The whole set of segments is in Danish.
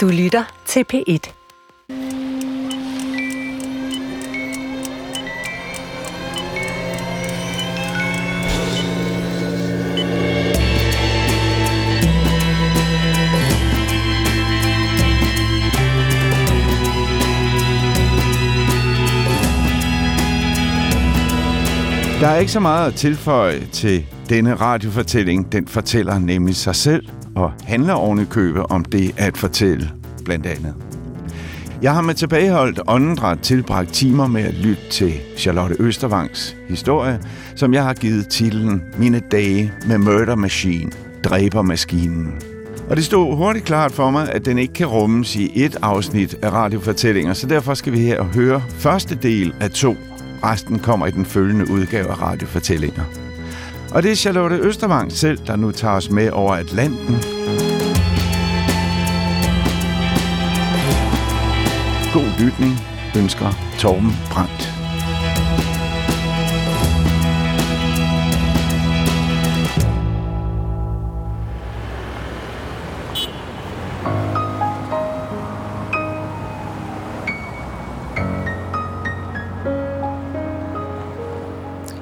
Du lytter til P1. Der er ikke så meget at tilføje til denne radiofortælling. Den fortæller nemlig sig selv og handler ovenikøbet om det at fortælle, blandt andet. Jeg har med tilbageholdt åndedræt tilbragt timer med at lytte til Charlotte Østervangs historie, som jeg har givet titlen Mine dage med Murder Machine, Dræbermaskinen. Og det stod hurtigt klart for mig, at den ikke kan rummes i et afsnit af radiofortællinger, så derfor skal vi her høre første del af to Resten kommer i den følgende udgave af radiofortællinger. Og det er Charlotte Østervang selv, der nu tager os med over Atlanten. God lytning ønsker Torben Brandt.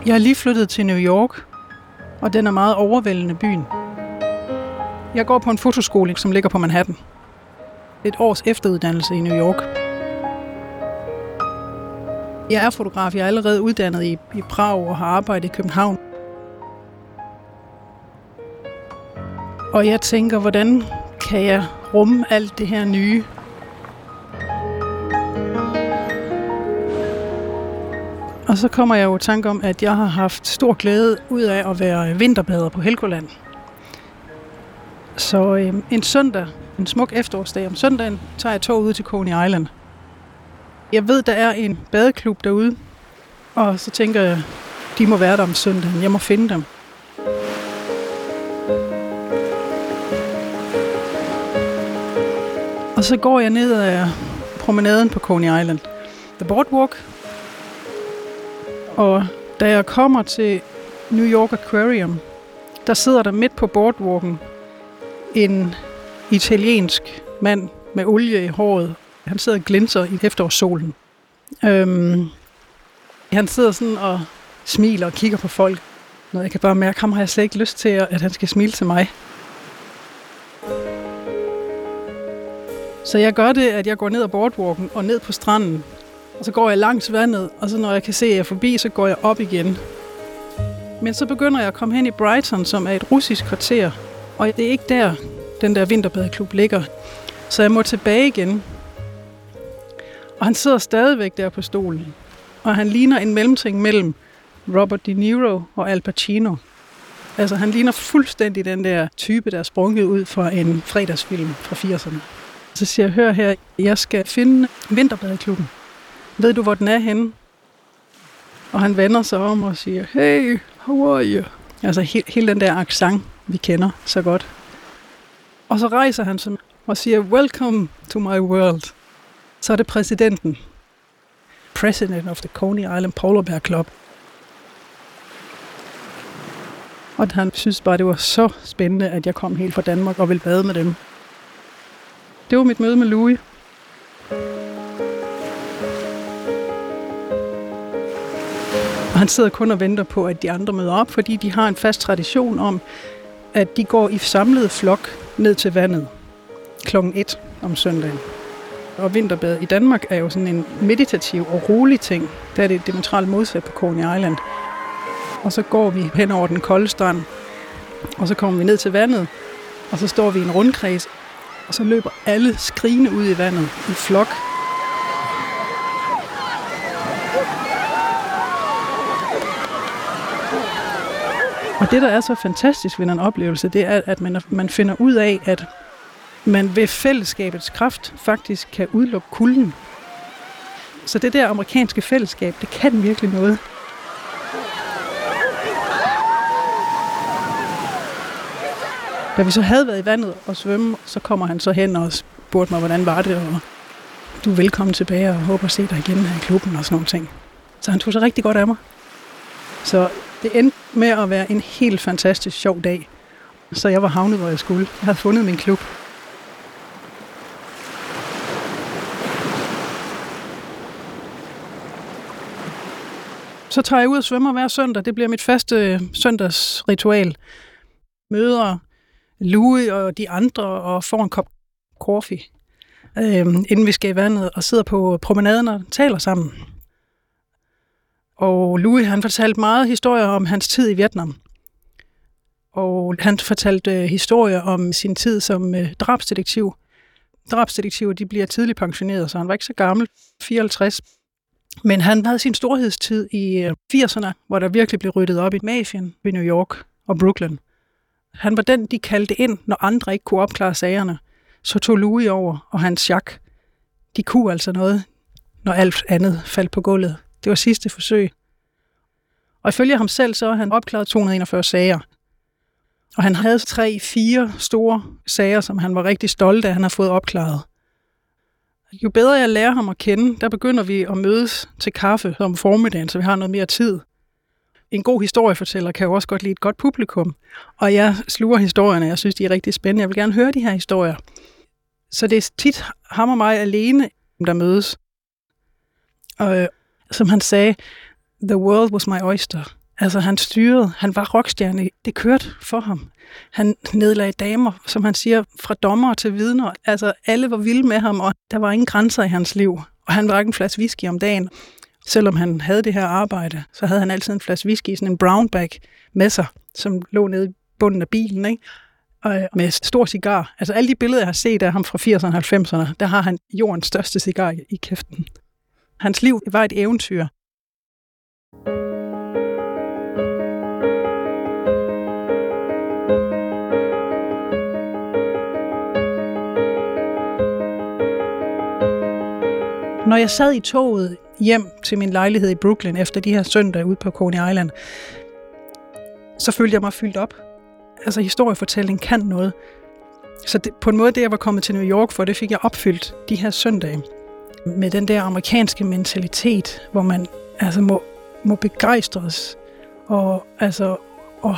Jeg er lige flyttet til New York, og den er meget overvældende byen. Jeg går på en fotoskole, som ligger på Manhattan. Et års efteruddannelse i New York. Jeg er fotograf. Jeg er allerede uddannet i, i Prag og har arbejdet i København. Og jeg tænker, hvordan kan jeg rumme alt det her nye Og så kommer jeg jo i tanke om, at jeg har haft stor glæde ud af at være vinterbader på Helgoland. Så øh, en søndag, en smuk efterårsdag om søndagen, tager jeg tog ud til Coney Island. Jeg ved, der er en badeklub derude, og så tænker jeg, de må være der om søndagen. Jeg må finde dem. Og så går jeg ned ad promenaden på Coney Island. The Boardwalk, og da jeg kommer til New York Aquarium, der sidder der midt på boardwalken en italiensk mand med olie i håret. Han sidder og glinser i efterårssolen. Øhm, han sidder sådan og smiler og kigger på folk. Når jeg kan bare mærke, ham har jeg slet ikke lyst til, at han skal smile til mig. Så jeg gør det, at jeg går ned ad boardwalken og ned på stranden og så går jeg langs vandet, og så når jeg kan se, at jeg er forbi, så går jeg op igen. Men så begynder jeg at komme hen i Brighton, som er et russisk kvarter. Og det er ikke der, den der vinterbadeklub ligger. Så jeg må tilbage igen. Og han sidder stadigvæk der på stolen. Og han ligner en mellemting mellem Robert De Niro og Al Pacino. Altså, han ligner fuldstændig den der type, der er sprunget ud fra en fredagsfilm fra 80'erne. Så siger jeg, hør her, jeg skal finde vinterbadeklubben. Ved du, hvor den er henne? Og han vender sig om og siger, hey, how are you? Altså he- hele den der accent, vi kender så godt. Og så rejser han sig og siger, welcome to my world. Så er det præsidenten. President of the Coney Island Polar Bear Club. Og han synes bare, det var så spændende, at jeg kom helt fra Danmark og ville bade med dem. Det var mit møde med Louis. Og han sidder kun og venter på, at de andre møder op, fordi de har en fast tradition om, at de går i samlet flok ned til vandet klokken 1 om søndagen. Og vinterbad i Danmark er jo sådan en meditativ og rolig ting. Der er det demonstralt modsat på Coney Island. Og så går vi hen over den kolde strand, og så kommer vi ned til vandet, og så står vi i en rundkreds, og så løber alle skrigende ud i vandet i flok Og det, der er så fantastisk ved en oplevelse, det er, at man, man finder ud af, at man ved fællesskabets kraft faktisk kan udelukke kulden. Så det der amerikanske fællesskab, det kan virkelig noget. Da vi så havde været i vandet og svømme, så kommer han så hen og spurgte mig, hvordan var det, og du er velkommen tilbage, og håber at se dig igen her i klubben og sådan nogle ting. Så han tog sig rigtig godt af mig. Så det endte med at være en helt fantastisk sjov dag, så jeg var havnet, hvor jeg skulle. Jeg havde fundet min klub. Så tager jeg ud og svømmer hver søndag. Det bliver mit faste øh, søndagsritual. Møder Louis og de andre og får en kop kaffe, øh, inden vi skal i vandet og sidder på promenaden og taler sammen. Og Louis han fortalte meget historier om hans tid i Vietnam. Og han fortalte øh, historier om sin tid som øh, drabsdetektiv. Drabsdetektiver de bliver tidligt pensioneret, så han var ikke så gammel, 54. Men han havde sin storhedstid i øh, 80'erne, hvor der virkelig blev ryddet op i mafien i New York og Brooklyn. Han var den, de kaldte ind, når andre ikke kunne opklare sagerne. Så tog Louis over, og hans Jacques. De kunne altså noget, når alt andet faldt på gulvet. Det var sidste forsøg. Og ifølge ham selv, så har han opklaret 241 sager. Og han havde tre, fire store sager, som han var rigtig stolt af, han har fået opklaret. Jo bedre jeg lærer ham at kende, der begynder vi at mødes til kaffe om formiddagen, så vi har noget mere tid. En god historiefortæller kan jo også godt lide et godt publikum, og jeg sluger historierne, jeg synes, de er rigtig spændende. Jeg vil gerne høre de her historier. Så det er tit ham og mig alene, der mødes. Og øh, som han sagde, the world was my oyster. Altså han styrede, han var rockstjerne, det kørte for ham. Han nedlagde damer, som han siger, fra dommer til vidner. Altså alle var vilde med ham, og der var ingen grænser i hans liv. Og han drak en flaske whisky om dagen. Selvom han havde det her arbejde, så havde han altid en flaske whisky, sådan en bag med sig, som lå nede i bunden af bilen, ikke? Og øh, med stor cigar. Altså alle de billeder, jeg har set af ham fra 80'erne og 90'erne, der har han jordens største cigar i kæften. Hans liv var et eventyr. Når jeg sad i toget hjem til min lejlighed i Brooklyn efter de her søndage ude på Coney Island, så følte jeg mig fyldt op. Altså historiefortælling kan noget. Så det, på en måde, det jeg var kommet til New York for, det fik jeg opfyldt de her søndage. Med den der amerikanske mentalitet, hvor man altså må, må begejstres og, altså, og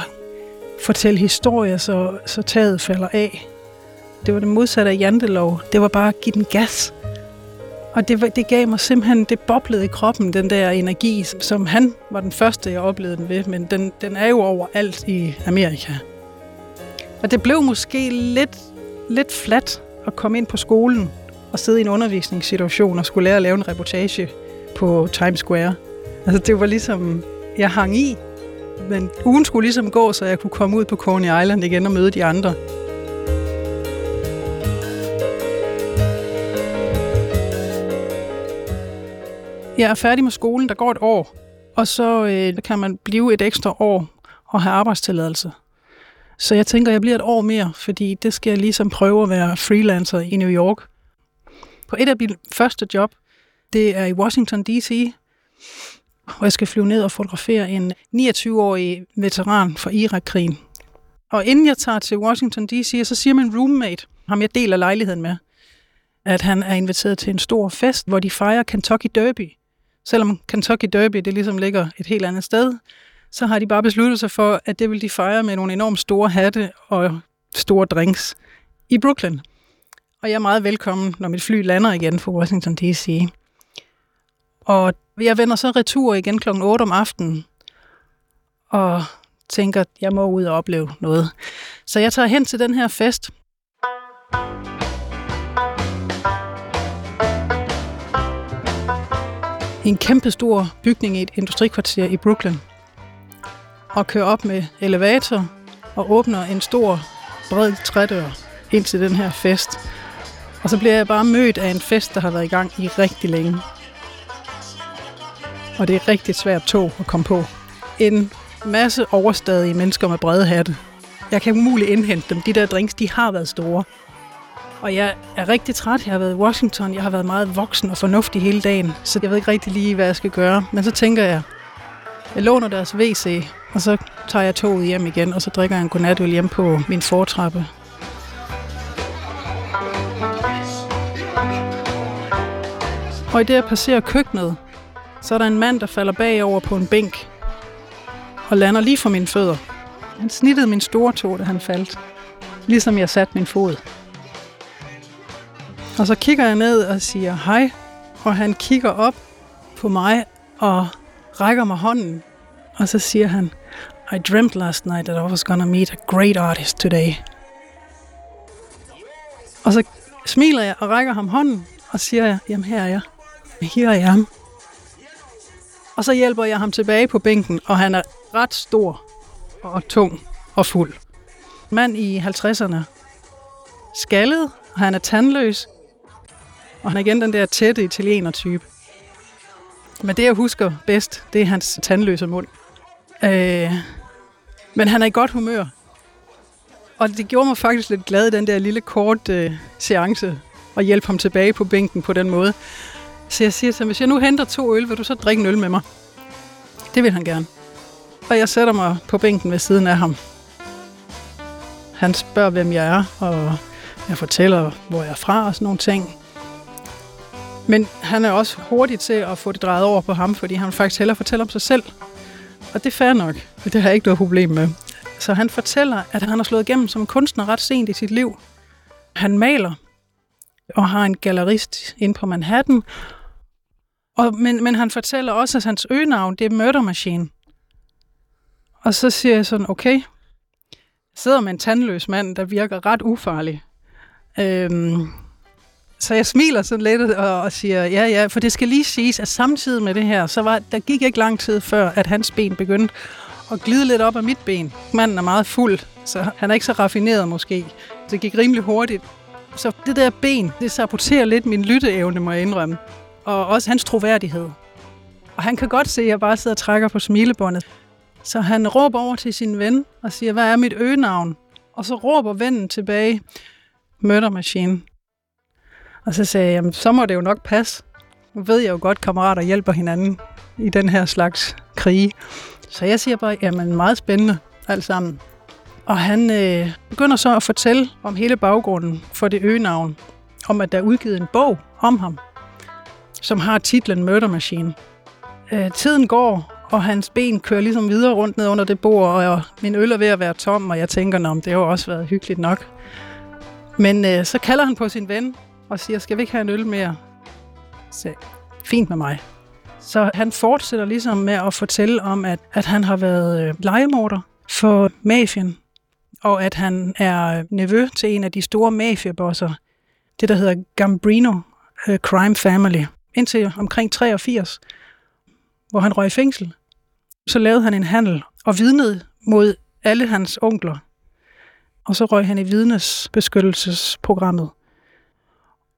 fortælle historier, så, så taget falder af. Det var det modsatte af jantelov. Det var bare at give den gas. Og det, det gav mig simpelthen, det boblede i kroppen, den der energi, som han var den første, jeg oplevede den ved, men den, den er jo overalt i Amerika. Og det blev måske lidt, lidt flat at komme ind på skolen og sidde i en undervisningssituation og skulle lære at lave en reportage på Times Square. Altså det var ligesom, jeg hang i, men ugen skulle ligesom gå, så jeg kunne komme ud på Coney Island igen og møde de andre. Jeg er færdig med skolen, der går et år, og så øh, kan man blive et ekstra år og have arbejdstilladelse. Så jeg tænker, jeg bliver et år mere, fordi det skal jeg ligesom prøve at være freelancer i New York. På et af mine første job, det er i Washington D.C., hvor jeg skal flyve ned og fotografere en 29-årig veteran fra Irakkrigen. Og inden jeg tager til Washington D.C., så siger min roommate, ham jeg deler lejligheden med, at han er inviteret til en stor fest, hvor de fejrer Kentucky Derby. Selvom Kentucky Derby det ligesom ligger et helt andet sted, så har de bare besluttet sig for, at det vil de fejre med nogle enormt store hatte og store drinks i Brooklyn. Og jeg er meget velkommen, når mit fly lander igen fra Washington D.C. Og jeg vender så retur igen kl. 8 om aftenen, og tænker, at jeg må ud og opleve noget. Så jeg tager hen til den her fest, i en kæmpestor bygning i et industrikvarter i Brooklyn. Og kører op med elevator og åbner en stor, bred trædør ind til den her fest. Og så bliver jeg bare mødt af en fest, der har været i gang i rigtig længe. Og det er rigtig svært tog at komme på. En masse overstadige mennesker med brede hatte. Jeg kan umuligt indhente dem. De der drinks, de har været store. Og jeg er rigtig træt. Jeg har været i Washington. Jeg har været meget voksen og fornuftig hele dagen. Så jeg ved ikke rigtig lige, hvad jeg skal gøre. Men så tænker jeg, jeg låner deres WC, og så tager jeg toget hjem igen, og så drikker jeg en godnatøl hjem på min fortrappe. Og i det, jeg passerer køkkenet, så er der en mand, der falder bagover på en bænk og lander lige for mine fødder. Han snittede min store tog, da han faldt. Ligesom jeg satte min fod. Og så kigger jeg ned og siger hej, og han kigger op på mig og rækker mig hånden, og så siger han, I dreamt last night that I was gonna meet a great artist today. Og så smiler jeg og rækker ham hånden, og siger jeg, jamen her er jeg. Her er ham. Og så hjælper jeg ham tilbage på bænken, og han er ret stor og tung og fuld. Mand i 50'erne. Skaldet, og han er tandløs. Og han er igen den der tætte italiener-type. Men det, jeg husker bedst, det er hans tandløse mund. Øh, men han er i godt humør. Og det gjorde mig faktisk lidt glad, den der lille kort øh, seance, og hjælpe ham tilbage på bænken på den måde. Så jeg siger til ham, hvis jeg nu henter to øl, vil du så drikke en øl med mig? Det vil han gerne. Og jeg sætter mig på bænken ved siden af ham. Han spørger, hvem jeg er, og jeg fortæller, hvor jeg er fra og sådan nogle ting. Men han er også hurtig til at få det drejet over på ham, fordi han faktisk hellere fortæller om sig selv. Og det er fair nok, og det har jeg ikke noget problem med. Så han fortæller, at han har slået igennem som kunstner ret sent i sit liv. Han maler og har en gallerist inde på Manhattan. Og, men, men han fortæller også, at hans øgenavn, det er Murder Machine. Og så siger jeg sådan, okay, sidder med en tandløs mand, der virker ret ufarlig. Øhm, så jeg smiler sådan lidt og, og siger, ja, ja, for det skal lige siges, at samtidig med det her, så var, der gik ikke lang tid før, at hans ben begyndte at glide lidt op af mit ben. Manden er meget fuld, så han er ikke så raffineret måske. Det gik rimelig hurtigt. Så det der ben, det saboterer lidt min lytteevne, må jeg indrømme. Og også hans troværdighed. Og han kan godt se, at jeg bare sidder og trækker på smilebåndet. Så han råber over til sin ven og siger, hvad er mit øgenavn? Og så råber vennen tilbage, Murder Machine. Og så sagde jeg, jamen, så må det jo nok passe. Nu ved jeg jo godt, kammerater hjælper hinanden i den her slags krige. Så jeg siger bare, jamen meget spændende alt sammen. Og han øh, begynder så at fortælle om hele baggrunden for det øgenavn. Om at der er udgivet en bog om ham, som har titlen Murder Machine. Øh, tiden går, og hans ben kører ligesom videre rundt ned under det bord, og min øl er ved at være tom, og jeg tænker, om det har også været hyggeligt nok. Men øh, så kalder han på sin ven og siger, skal vi ikke have en øl mere? Så fint med mig. Så han fortsætter ligesom med at fortælle om, at, at han har været øh, legemorder for mafien, og at han er nevø til en af de store mafiabosser, det der hedder Gambrino øh, Crime Family, indtil omkring 83, hvor han røg i fængsel. Så lavede han en handel og vidnede mod alle hans onkler. Og så røg han i vidnesbeskyttelsesprogrammet.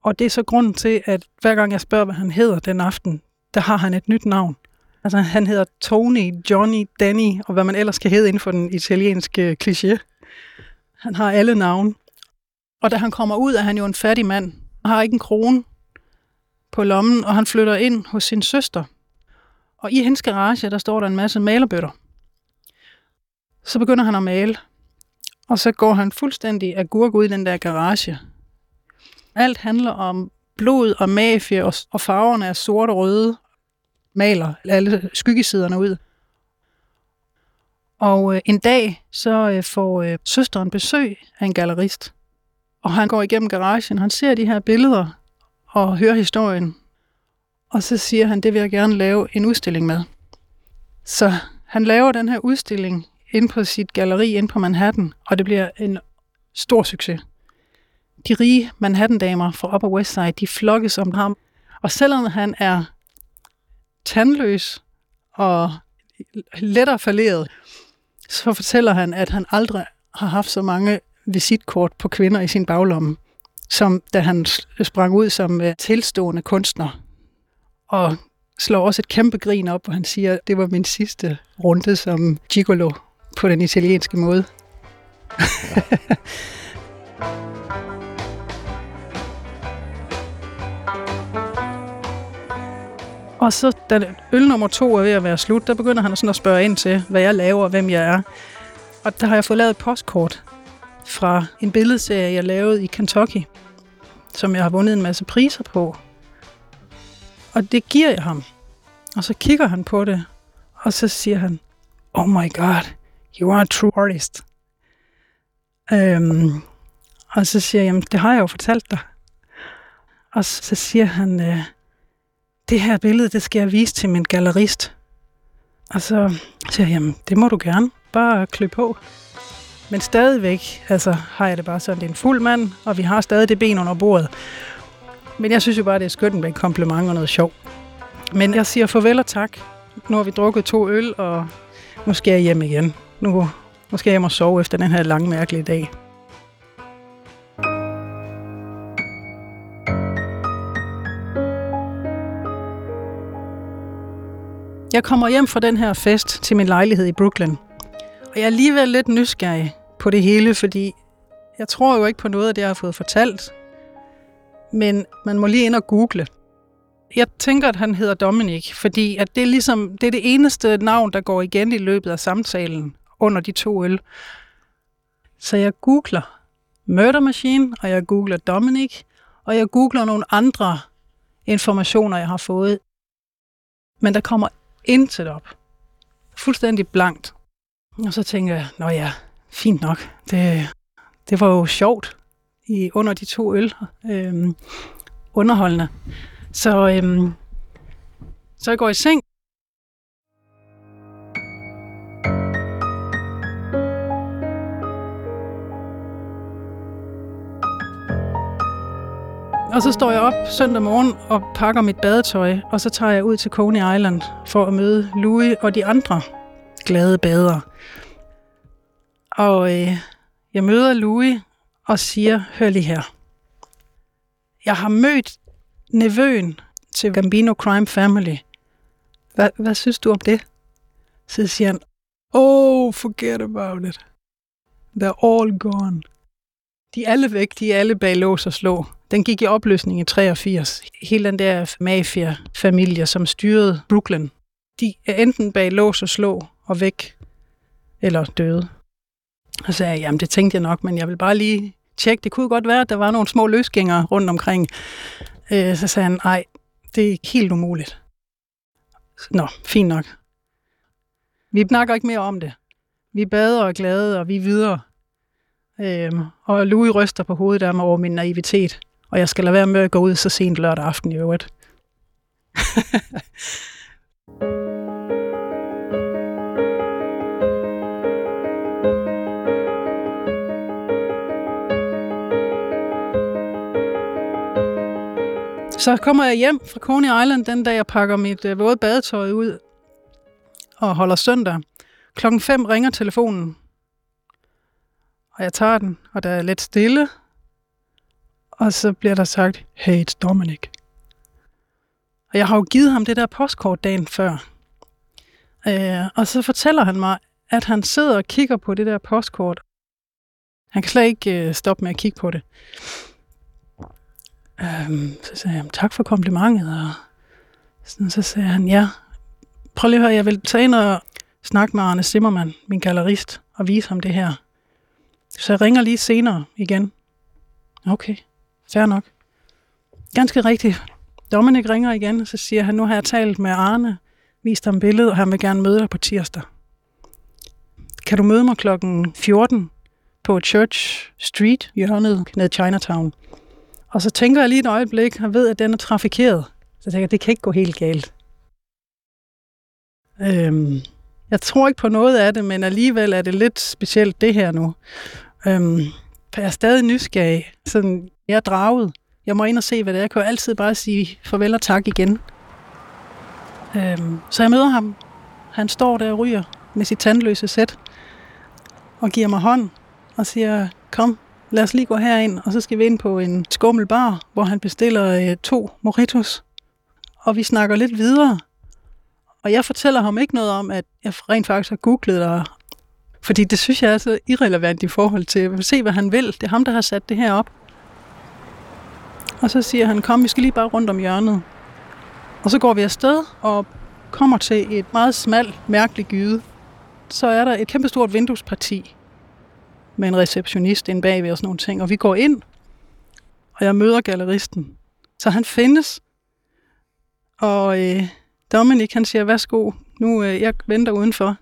Og det er så grunden til, at hver gang jeg spørger, hvad han hedder den aften, der har han et nyt navn. Altså han hedder Tony, Johnny, Danny og hvad man ellers skal hedde inden for den italienske kliché. Han har alle navne. Og da han kommer ud, er han jo en fattig mand. Han har ikke en krone på lommen, og han flytter ind hos sin søster. Og i hendes garage, der står der en masse malerbøtter. Så begynder han at male. Og så går han fuldstændig agurk ud i den der garage. Alt handler om blod og mafia, og farverne er sorte og røde, maler alle skyggesiderne ud. Og øh, en dag, så øh, får øh, søsteren besøg af en gallerist. Og han går igennem garagen, han ser de her billeder og hører historien. Og så siger han, det vil jeg gerne lave en udstilling med. Så han laver den her udstilling ind på sit galleri ind på Manhattan, og det bliver en stor succes. De rige Manhattan-damer fra Upper West Side, de flokkes om ham. Og selvom han er tandløs og lettere falderet, så fortæller han, at han aldrig har haft så mange visitkort på kvinder i sin baglomme, som da han sprang ud som øh, tilstående kunstner. Og slår også et kæmpe grin op, hvor han siger, at det var min sidste runde som gigolo på den italienske måde. Ja. Og så, da øl nummer to er ved at være slut, der begynder han sådan at spørge ind til, hvad jeg laver og hvem jeg er. Og der har jeg fået lavet et postkort fra en billedserie, jeg lavede i Kentucky, som jeg har vundet en masse priser på. Og det giver jeg ham. Og så kigger han på det, og så siger han, Oh my god, you are a true artist. Øhm, og så siger jeg, jamen det har jeg jo fortalt dig. Og så siger han, øh, det her billede, det skal jeg vise til min gallerist. Og så siger jeg, jamen, det må du gerne. Bare klø på. Men stadigvæk altså, har jeg det bare sådan, det er en fuld mand, og vi har stadig det ben under bordet. Men jeg synes jo bare, det er skønt med en kompliment og noget sjov. Men jeg siger farvel og tak. Nu har vi drukket to øl, og nu skal jeg hjem igen. Nu, nu skal jeg hjem og sove efter den her lange, mærkelige dag. Jeg kommer hjem fra den her fest til min lejlighed i Brooklyn. Og jeg er alligevel lidt nysgerrig på det hele, fordi jeg tror jo ikke på noget af det, jeg har fået fortalt. Men man må lige ind og google. Jeg tænker, at han hedder Dominik, fordi at det, er ligesom, det er det eneste navn, der går igen i løbet af samtalen under de to øl. Så jeg googler Murder Machine, og jeg googler Dominik, og jeg googler nogle andre informationer, jeg har fået. Men der kommer intet op. Fuldstændig blankt. Og så tænker jeg, nå ja, fint nok. Det, det var jo sjovt i under de to øl. Øhm, underholdende. Så, øhm, så jeg går i seng. Og så står jeg op søndag morgen og pakker mit badetøj, og så tager jeg ud til Coney Island for at møde Louis og de andre glade badere. Og øh, jeg møder Louis og siger, hør lige her. Jeg har mødt nevøen til Gambino Crime Family. Hvad, hvad synes du om det? Så siger han, oh, forget about it. They're all gone. De er alle væk, de er alle bag lås og slå. Den gik i opløsning i 83. Hele den der mafia-familie, som styrede Brooklyn, de er enten bag lås og slå og væk, eller døde. Og så sagde jeg, jamen det tænkte jeg nok, men jeg vil bare lige tjekke. Det kunne godt være, at der var nogle små løsgængere rundt omkring. Øh, så sagde han, nej, det er helt umuligt. Nå, fint nok. Vi snakker ikke mere om det. Vi bader og glade, og vi er videre. Øhm, og Louis ryster på hovedet af mig over min naivitet. Og jeg skal lade være med at gå ud så sent lørdag aften i øvrigt. Så kommer jeg hjem fra Coney Island den dag, jeg pakker mit øh, våde badetøj ud og holder søndag. Klokken 5 ringer telefonen, og jeg tager den, og der er lidt stille, og så bliver der sagt, hey, it's Dominic. Og jeg har jo givet ham det der postkort dagen før. Øh, og så fortæller han mig, at han sidder og kigger på det der postkort. Han kan slet ikke øh, stoppe med at kigge på det. Øhm, så sagde jeg, tak for komplimentet. Og sådan, så sagde han, ja, prøv lige at høre, jeg vil tage ind og snakke med Arne Simmermann, min gallerist, og vise ham det her. Så jeg ringer lige senere igen. Okay, fair nok. Ganske rigtigt. Dominik ringer igen, og så siger han, nu har jeg talt med Arne, vist ham billedet, og han vil gerne møde dig på tirsdag. Kan du møde mig klokken 14 på Church Street, hjørnet ned Chinatown? Og så tænker jeg lige et øjeblik, og ved, at den er trafikeret. Så jeg tænker, det kan ikke gå helt galt. Øhm, jeg tror ikke på noget af det, men alligevel er det lidt specielt det her nu. Øhm, for jeg er stadig nysgerrig. Sådan, jeg er draget. Jeg må ind og se, hvad det er. Jeg kan jo altid bare sige farvel og tak igen. Øhm, så jeg møder ham. Han står der og ryger med sit tandløse sæt og giver mig hånd og siger, kom, lad os lige gå herind, og så skal vi ind på en skummel bar, hvor han bestiller øh, to mojitos. Og vi snakker lidt videre. Og jeg fortæller ham ikke noget om, at jeg rent faktisk har googlet dig. Fordi det synes jeg er så irrelevant i forhold til, at se hvad han vil. Det er ham, der har sat det her op. Og så siger han, kom, vi skal lige bare rundt om hjørnet. Og så går vi afsted og kommer til et meget smalt, mærkeligt gyde. Så er der et kæmpestort vinduesparti med en receptionist inde bagved og sådan nogle ting. Og vi går ind, og jeg møder galleristen. Så han findes. Og øh, Dominik, han siger, værsgo, nu øh, jeg venter udenfor.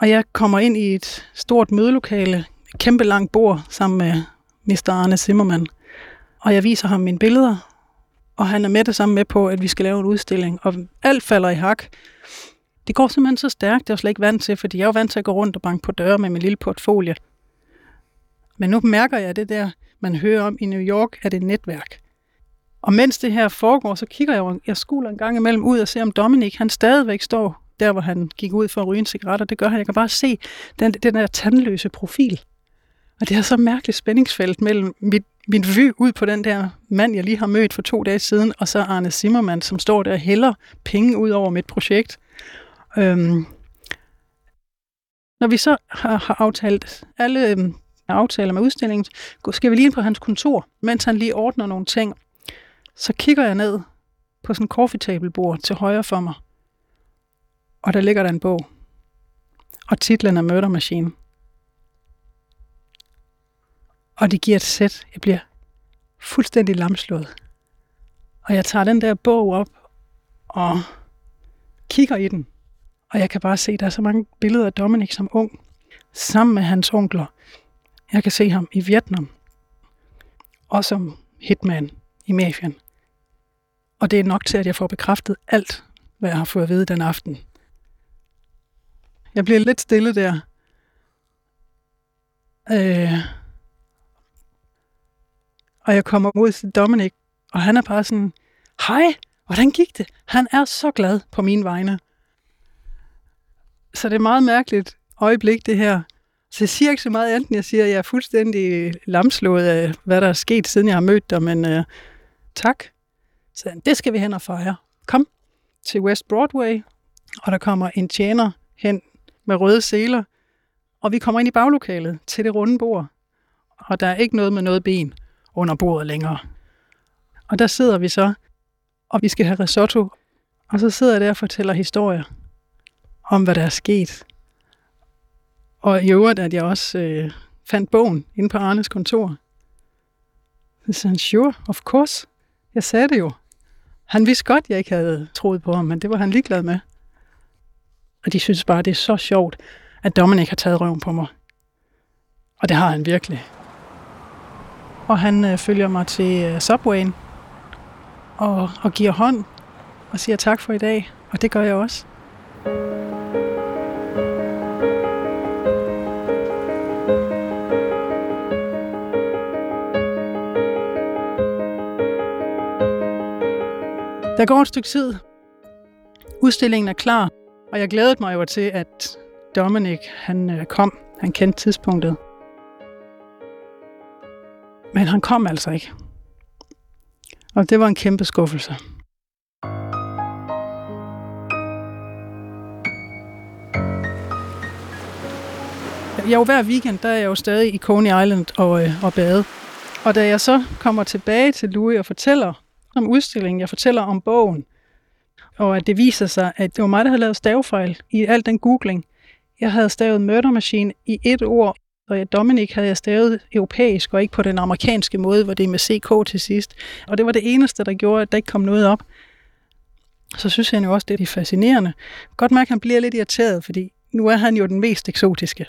Og jeg kommer ind i et stort mødelokale, et kæmpe langt bord, sammen med Mr. Arne Zimmermann. Og jeg viser ham mine billeder, og han er med det samme med på, at vi skal lave en udstilling. Og alt falder i hak. Det går simpelthen så stærkt, det er jeg slet ikke vant til, fordi jeg er jo vant til at gå rundt og banke på døre med min lille portfolio. Men nu mærker jeg det der, man hører om i New York, at det netværk. Og mens det her foregår, så kigger jeg, jeg skuler en gang imellem ud og ser, om Dominik, han stadigvæk står der, hvor han gik ud for at ryge en cigaret, og det gør han. Jeg kan bare se den, den der tandløse profil. Og det er så mærkeligt spændingsfelt mellem mit, min vy ud på den der mand, jeg lige har mødt for to dage siden, og så Arne Zimmermann, som står der og hælder penge ud over mit projekt. Øhm, når vi så har, har aftalt alle øhm, aftaler med udstillingen, skal vi lige ind på hans kontor, mens han lige ordner nogle ting. Så kigger jeg ned på sådan en coffee table bord til højre for mig, og der ligger der en bog. Og titlen er Murder Machine. Og det giver et sæt. Jeg bliver fuldstændig lamslået. Og jeg tager den der bog op og kigger i den. Og jeg kan bare se, at der er så mange billeder af Dominic som ung, sammen med hans onkler. Jeg kan se ham i Vietnam, og som hitman i mafian. Og det er nok til, at jeg får bekræftet alt, hvad jeg har fået at vide den aften. Jeg bliver lidt stille der. Øh, og jeg kommer mod til Dominik, og han er bare sådan, hej, hvordan gik det? Han er så glad på mine vegne. Så det er meget mærkeligt øjeblik, det her. Så jeg siger ikke så meget enten jeg siger, at jeg er fuldstændig lamslået af, hvad der er sket, siden jeg har mødt dig, men øh, tak. Så det skal vi hen og fejre. Kom til West Broadway, og der kommer en tjener hen med røde seler, og vi kommer ind i baglokalet til det runde bord, og der er ikke noget med noget ben under bordet længere. Og der sidder vi så, og vi skal have risotto, og så sidder jeg der og fortæller historier om, hvad der er sket. Og i øvrigt, at jeg også øh, fandt bogen inde på Arnes kontor. Så sagde han, sure, of course. Jeg sagde det jo. Han vidste godt, jeg ikke havde troet på ham, men det var han ligeglad med. Og de synes bare, det er så sjovt, at Dominic har taget røven på mig. Og det har han virkelig. Og han øh, følger mig til øh, Subwayen og, og giver hånd og siger tak for i dag. Og det gør jeg også. Der går et stykke tid. Udstillingen er klar, og jeg glædede mig jo til, at Dominic han øh, kom. Han kendte tidspunktet. Men han kom altså ikke. Og det var en kæmpe skuffelse. Jeg jo hver weekend, der er jeg jo stadig i Coney Island og, øh, og bade. Og da jeg så kommer tilbage til Louis og fortæller om udstillingen, jeg fortæller om bogen, og at det viser sig, at det var mig, der havde lavet stavefejl i al den googling. Jeg havde stavet Murder Machine i et ord, og jeg, Dominic havde jeg stavet europæisk, og ikke på den amerikanske måde, hvor det er med CK til sidst. Og det var det eneste, der gjorde, at der ikke kom noget op. Så synes jeg jo også, det er fascinerende. Godt mærke, at han bliver lidt irriteret, fordi nu er han jo den mest eksotiske.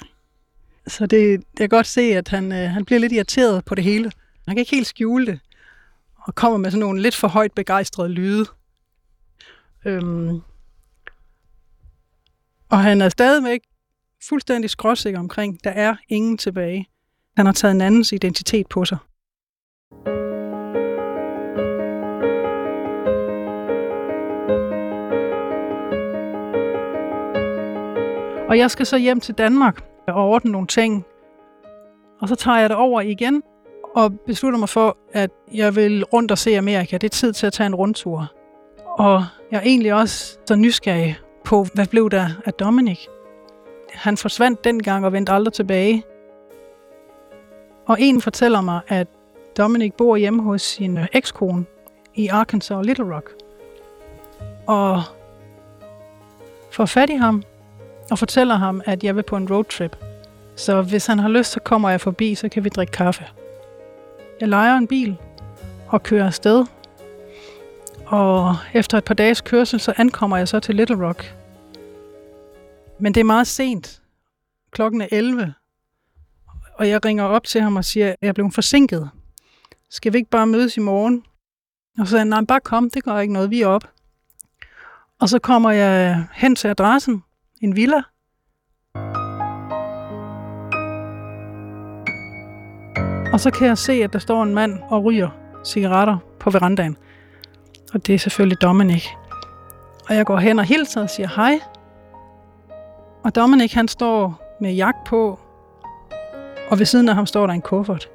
Så det, jeg kan godt se, at han, øh, han bliver lidt irriteret på det hele. Han kan ikke helt skjule det, og kommer med sådan nogle lidt for højt begejstrede lyde. Øhm, og han er stadigvæk fuldstændig skråsikker omkring, der er ingen tilbage. Han har taget en andens identitet på sig. Og jeg skal så hjem til Danmark og ordne nogle ting. Og så tager jeg det over igen og beslutter mig for, at jeg vil rundt og se Amerika. Det er tid til at tage en rundtur. Og jeg er egentlig også så nysgerrig på, hvad blev der af Dominic? Han forsvandt dengang og vendte aldrig tilbage. Og en fortæller mig, at Dominic bor hjemme hos sin ekskone i Arkansas og Little Rock. Og får fat i ham og fortæller ham, at jeg vil på en roadtrip. Så hvis han har lyst, så kommer jeg forbi, så kan vi drikke kaffe. Jeg leger en bil og kører afsted. Og efter et par dages kørsel, så ankommer jeg så til Little Rock. Men det er meget sent. Klokken er 11. Og jeg ringer op til ham og siger, at jeg blev forsinket. Skal vi ikke bare mødes i morgen? Og så sagde han, nej, bare kom, det gør ikke noget, vi er op. Og så kommer jeg hen til adressen, en villa. Og så kan jeg se, at der står en mand og ryger cigaretter på verandaen. Og det er selvfølgelig Dominic. Og jeg går hen og hilser og siger hej. Og Dominic han står med jagt på, og ved siden af ham står der en kuffert.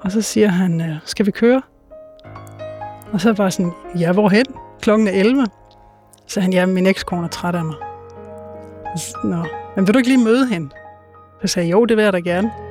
Og så siger han, øh, skal vi køre? Og så var jeg sådan, ja, hvorhen? Klokken er 11. Så han, ja, min ekskone er træt af mig. Nå, men vil du ikke lige møde hende? Så sagde jeg, jo, det vil jeg da gerne.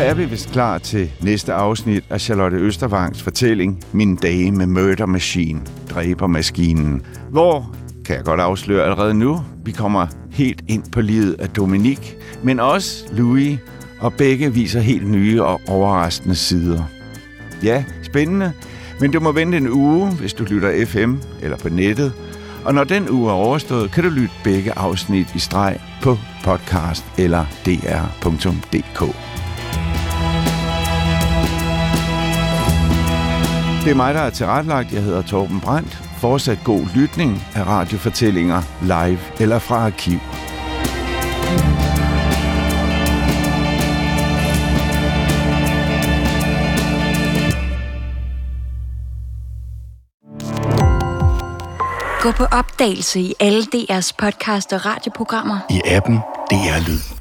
Er vi vist klar til næste afsnit af Charlotte Østervangs fortælling Min dage med Murder Machine, dræbermaskinen. Hvor, kan jeg godt afsløre allerede nu, vi kommer helt ind på livet af Dominik, men også Louis, og begge viser helt nye og overraskende sider. Ja, spændende, men du må vente en uge, hvis du lytter FM eller på nettet, og når den uge er overstået, kan du lytte begge afsnit i streg på podcast eller dr.dk. Det er mig, der er tilrettelagt. Jeg hedder Torben Brandt. Fortsat god lytning af radiofortællinger live eller fra arkiv. Gå på opdagelse i alle DR's podcast og radioprogrammer. I appen DR Lyd.